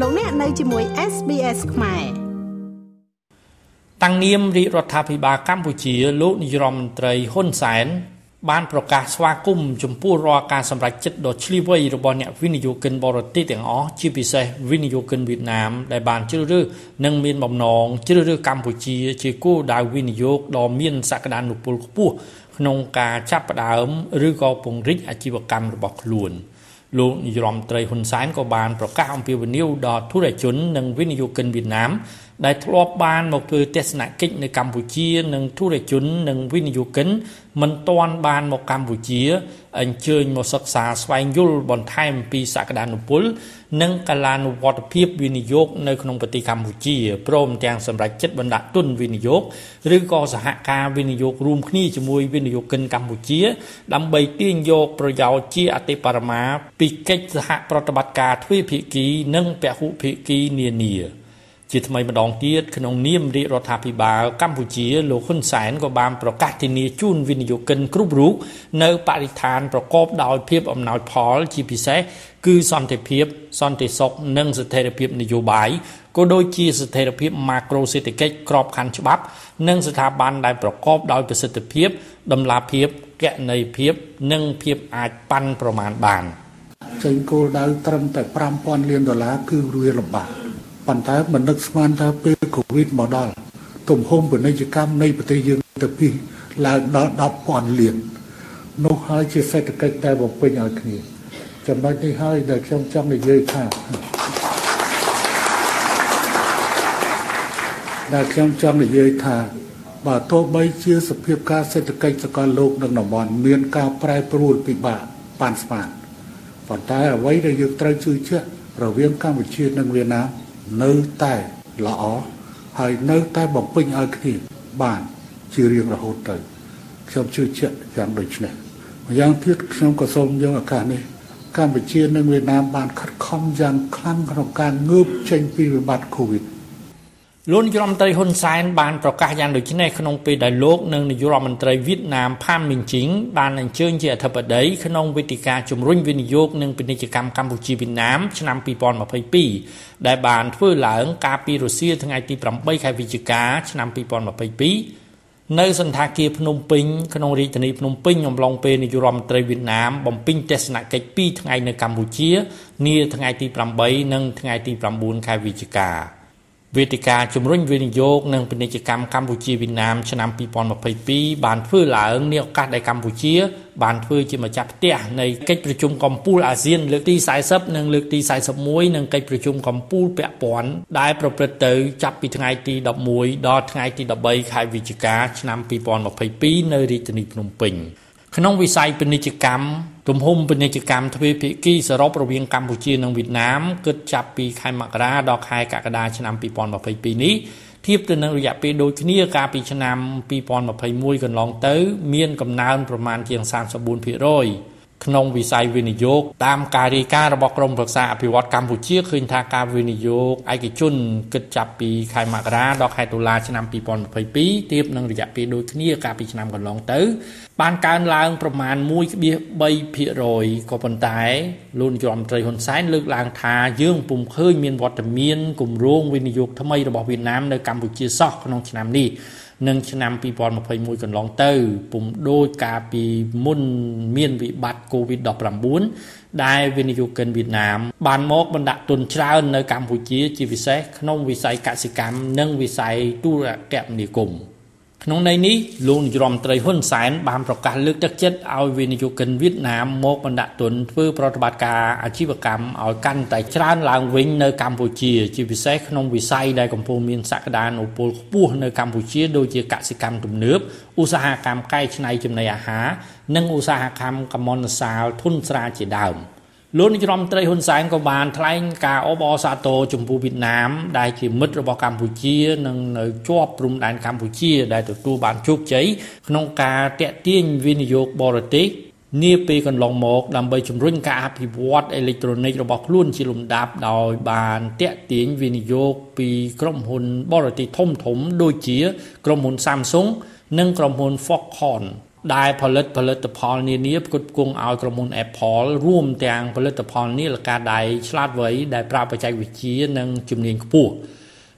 លោកអ្នកនៅជាមួយ SBS ខ្មែរតាំងនាមរាជរដ្ឋាភិបាលកម្ពុជាលោកនាយរដ្ឋមន្ត្រីហ៊ុនសែនបានប្រកាសស្វាគមន៍ចំពោះរាល់ការសម្រេចចិត្តដ៏ឆ្លៀវវៃរបស់អ្នកវិនិយោគិនបរទេសទាំងអស់ជាពិសេសវិនិយោគិនវៀតណាមដែលបានជ្រើសរើសនិងមានបំណងជ្រើសរើសកម្ពុជាជាគោលដៅវិនិយោគដ៏មានសក្តានុពលខ្ពស់ក្នុងការចាប់ផ្ដើមឬក៏ពង្រីកអាជីវកម្មរបស់ខ្លួន លោកនាយរដ្ឋមន្ត្រីហ៊ុនសែនក៏បានប្រកាសអំពាវនាវដល់ធុរជននិងវិនិយោគិនវៀតណាម ដែលធ្លាប់បានមកធ្វើទស្សនកិច្ចនៅកម្ពុជានិងធុរជននិងវិនិយោគិនមិនទាន់បានមកកម្ពុជាអញ្ជើញមកសិក្សាស្វែងយល់បន្ថែមពីសក្តានុពល និងកាលានុវត្តភាពវិនិយោគនៅក្នុងប្រទេសកម្ពុជាព្រមទាំងសម្រេចចិត្តបណ្ដាក់ទុនវិនិយោគឬក៏សហការវិនិយោគរួមគ្នាជាមួយវិនិយោគិនកម្ពុជា ដើម្បីទាញយកប្រយោជន៍ជាអតិបរមាពីកិច្ចសហប្រតិបត្តិការទ្វេភាគី និងពហុភាគីនានា ជាថ្មីម្ដងទៀតក្នុងនាមរាជរដ្ឋាភិបាលកម្ពុជាលោកហ៊ុនសែនក៏បានប្រកាសធានាជូនវិនិយោគិនគ្រប់រូបនៅបរិស្ថានប្រកបដោយភាពអំណោយផលជាពិសេសគឺសន្តិភាពសន្តិសុខនិងស្ថិរភាពនយោបាយក៏ដូចជាស្ថិរភាពម៉ាក្រូសេដ្ឋកិច្ចក្របខ័ណ្ឌច្បាប់ និងស្ថាប័នដែលប្រកបដោយប្រសិទ្ធភាពដំណាភាពកណន័យភាព និងភាពអាចប៉ាន់ប្រមាណបានចេញគោលដៅត្រឹមតែ5000លានដុល្លារគឺវាលំបាក ប៉ុន្តែមិននឹកស្មានថាពេលកូវីដមកដល់ទំហំពាណិជ្ជកម្មនៃប្រទេសយើងទៅពីឡើងដល់10,000លាននោះហើយជាសេដ្ឋកិច្ចដែលបំពេញឲ្យគ្នាចំណុចនេះហើយដែលខ្ញុំចង់និយាយថាដែលខ្ញុំចង់និយាយថាបើទោះបីជាសភាពការសេដ្ឋកិច្ចសកលលោកនិងតំបន់មានការប្រែប្រួលពិបាកប៉ាន់ស្មានប៉ុន្តែអ្វីដែលយើងត្រូវជឿជាក់រវាងកម្ពុជានិងវៀតណាម នៅតែល្អហើយនៅតែបំពេញឲ្យគ្នាបានជារៀងរហូតទៅខ្ញុំជឿជាក់យ៉ាងដូចនេះម្យ៉ាងទៀតខ្ញុំក៏សូមយកឱកាសនេះកម្ពុជានិងវៀតណាមបានខិតខំយ៉ាងខ្លាំងក្នុងការងើបចេញពីវិបត្តិ COVID លោកនាយរដ្ឋមន្ត្រីហ៊ុនសែនបានប្រកាសយ៉ាងដូចនេះក្នុងពេលដែលលោកនិងនាយករដ្ឋមន្ត្រីវៀតណាមផានមីងជីងបានអញ្ជើញជាអធិបតីក្នុងវេទិកាជំរុញវិនិយោគនិងពាណិជ្ជកម្មកម្ពុជាវៀតណាមឆ្នាំ2022ដែលបានធ្វើឡើងកាលពីរុស្ស៊ីថ្ងៃទី8ខែវិច្ឆិកាឆ្នាំ2022នៅសន្តាគារភ្នំពេញក្នុងរាជធានីភ្នំពេញអំឡុងពេលនាយករដ្ឋមន្ត្រីវៀតណាមបំពេញទស្សនកិច្ច2ថ្ងៃនៅកម្ពុជានាថ្ងៃទី8និងថ្ងៃទី9ខែវិច្ឆិកា វេទិកាជំរុញវិនិយោគនិងពាណិជ្ជកម្មកម្ពុជាវៀតណាមឆ្នាំ2022បានធ្វើឡើងនាឱកាសដែលកម្ពុជា បានធ្វើជាម្ចាស់ផ្ទះនៃកិច្ចប្រជុំកំពូលអាស៊ានលើកទី40និងលើកទី41និងកិច្ចប្រជុំកំពូលពាក់ព័ន្ធដែលប្រព្រឹត្តទៅចាប់ពីថ្ងៃទី11ដល់ថ្ងៃទី13ខែវិច្ឆិកាឆ្នាំ2022នៅរាជធានីភ្នំពេញក្នុងវិស័យពាណិជ្ជកម្ម ទំហំពាណិជ្ជកម្មទ្វេភាគីសរុបរវាងកម្ពុជានិងវៀតណាមគិតចាប់ពីខែមករាដល់ខែកក្កដាឆ្នាំ2022នេះធៀបទៅនឹងរយៈពេលដូចគ្នាកាលពីឆ្នាំ2021កន្លងទៅ មានកំណើនប្រមាណជាង34% ក្នុងវិស័យវិនិយោគតាមការរាយការណ៍របស់ក្រមប្រឹក្សាអភិវឌ្ឍកម្ពុជាឃើញថាការវិនិយោគឯកជនគិតចាប់ពីខែមករាដល់ខែតុលាឆ្នាំ2022ទៀបនឹងរយៈពេលដូចគ្នាកាលពីឆ្នាំកន្លងទៅ បានកើនឡើងប្រមាណ1.3%ក៏ប៉ុន្តែលោកនាយរដ្ឋមន្ត្រីហ៊ុនសែនលើកឡើងថាយើងពុំឃើញមានវត្តមានគម្រោងវិនិយោគថ្មីរបស់វៀតណាមនៅកម្ពុជាសោះក្នុងឆ្នាំនេះ និងឆ្នាំ2021កន្លងទៅពុំដូចកាលពីមុនមានវិបត្តិ COVID-19 ដែលវិនិយោគិនវៀតណាម បានមកបណ្ដាក់ទុនច្រើននៅកម្ពុជាជាពិសេសក្នុងវិស័យកសិកម្មនិងវិស័យទូរគមនាគមន៍ ក្នុងន័យនេះលោកនាយរដ្ឋមន្ត្រីហ៊ុនសែនបានប្រកាសលើកទឹកចិត្តឲ្យវិនិយោគិនវៀតណាមមកបណ្ដាក់ទុនធ្វើប្រតិបត្តិការអាជីវកម្មឲ្យកាន់តែច្រើនឡើងវិញនៅកម្ពុជា ជាពិសេសក្នុងវិស័យដែលកំពុងមានសក្តានុពលខ្ពស់នៅកម្ពុជាដូចជាកសិកម្មទំនើបឧស្សាហកម្មកែច្នៃចំណីអាហារនិងឧស្សាហកម្មកម្មន្តសាលធុនស្រាលជាដើម។ លោកនាយរដ្ឋមន្ត្រីហ៊ុនសែនក៏បានថ្លែងការអបអរសាទរចំពោះវៀតណាម ដែលជាមិត្តរបស់កម្ពុជានិងនៅជាប់ព្រំដែនកម្ពុជា ដែលទទួលបានជោគជ័យក្នុងការតាក់ទាញវិនិយោគបរទេសនាពេលកន្លងមកដើម្បីជំរុញការអភិវឌ្ឍអេឡិចត្រូនិករបស់ខ្លួនជាលំដាប់ដោយបានតាក់ទាញវិនិយោគពីក្រុមហ៊ុនបរទេសធំធំដូចជា ក្រុមហ៊ុន Samsung និងក្រុមហ៊ុន Foxconn ដែលផលិតផលិតផលនានាផ្គត់ផ្គង់ឲ្យក្រុមហ៊ុន Apple រួមទាំងផលិតផលនាឡិកាដៃឆ្លាតវៃដែលប្រើបច្ចេកវិទ្យានិងជំនាញខ្ពស់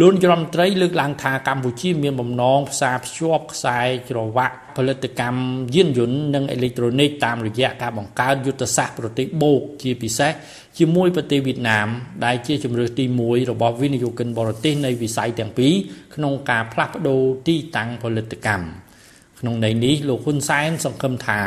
លោកនាយរដ្ឋមន្ត្រីលើកឡើងថាកម្ពុជាមានបំណងផ្សារភ្ជាប់ខ្សែច្រវាក់ផលិតកម្មយានយន្តនិងអេឡិចត្រូនិកតាមរយៈការបង្កើតយុទ្ធសាស្ត្រប្រទេសបូកជាពិសេសជាមួយប្រទេសវៀតណាមដែលជាជំរើសទី1របស់វិនិយោគិនបរទេសនៃវិស័យទាំងពីរក្នុងការផ្លាស់ប្ដូរទីតាំងផលិតកម្ម ក្នុងន័យនេះលោកហ៊ុនសែនសង្ឃឹមថា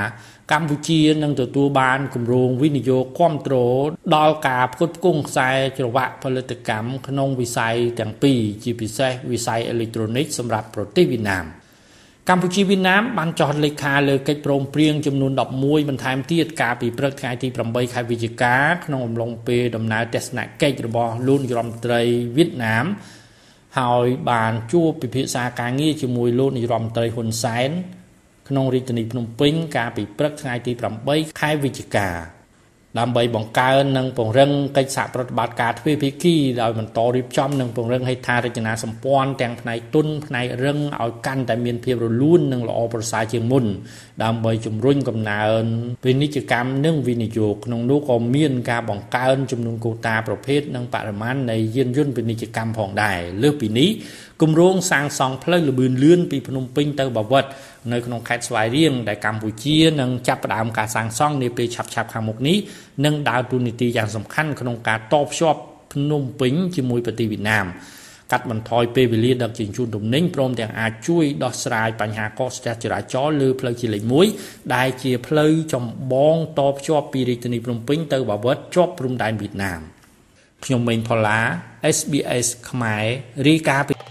កម្ពុជានឹងទទួលបានគម្រោងវិនិយោគគ្រប់គ្រងដល់ការផ្គត់ផ្គង់ខ្សែច្រវាក់ផលិតកម្មក្នុងវិស័យទាំងពីរជាពិសេសវិស័យអេឡិចត្រូនិកសម្រាប់ប្រទេសវៀតណាមកម្ពុជាវៀតណាមបានចុះលេខាលើកិច្ចព្រមព្រៀងចំនួន11បន្ថែមទៀតកាលពីព្រឹកថ្ងៃទី8ខែវិច្ឆិកាក្នុងអំឡុងពេលដំណើរទស្សនកិច្ចរបស់លោកនាយរដ្ឋមន្ត្រីវៀតណាម ហើយបានជួបពិភាក្សាការងារជាមួយលោកនាយរដ្ឋមន្ត្រីហ៊ុនសែនក្នុងរាជធានីភ្នំពេញកាលពីព្រឹកថ្ងៃទី8ខែវិច្ឆិកា ដើម្បីបង្កើននិងពង្រឹងកិច្ចសហប្រតិបត្តិការទ្វេភាគីដោយបន្តរៀបចំនិងពង្រឹងហេដ្ឋារចនាសម្ព័ន្ធទាំងផ្នែកទុនផ្នែករឹងឲ្យកាន់តែមានភាពរលូននិងល្អប្រសើរជាងមុនដើម្បីជំរុញកំណើនពាណិជ្ជកម្មនិងវិនិយោគក្នុងនោះក៏មានការបង្កើនចំនួនកូតាប្រភេទនិងបរិមាណនៃយានយន្តពាណិជ្ជកម្មផងដែរលើសពីនេះគម្រោងសាងសង់ផ្លូវលបឿនលឿនពីភ្នំពេញទៅបាវិត នៅក្នុងខេត្តស្វាយរៀងដែលកម្ពុជានឹងចាប់ផ្ដើមការសាងសង់នាពេលឆាប់ៗខាងមុខនេះនឹងដើរតួនាទីយ៉ាងសំខាន់ក្នុងការតភ្ជាប់ភ្នំពេញជាមួយប្រទេសវៀតណាមកាត់បន្ថយពេលវេលាដឹកជញ្ជូនទំនិញព្រមទាំងអាចជួយដោះស្រាយបញ្ហាកកស្ទះចរាចរណ៍លើផ្លូវជាលេខ1ដែលជាផ្លូវចម្បងតភ្ជាប់ពីរាជធានីភ្នំពេញទៅបាវិតជាប់ព្រំដែនវៀតណាមខ្ញុំមេងផល្លា SBS ខ្មែររាយការណ៍ពី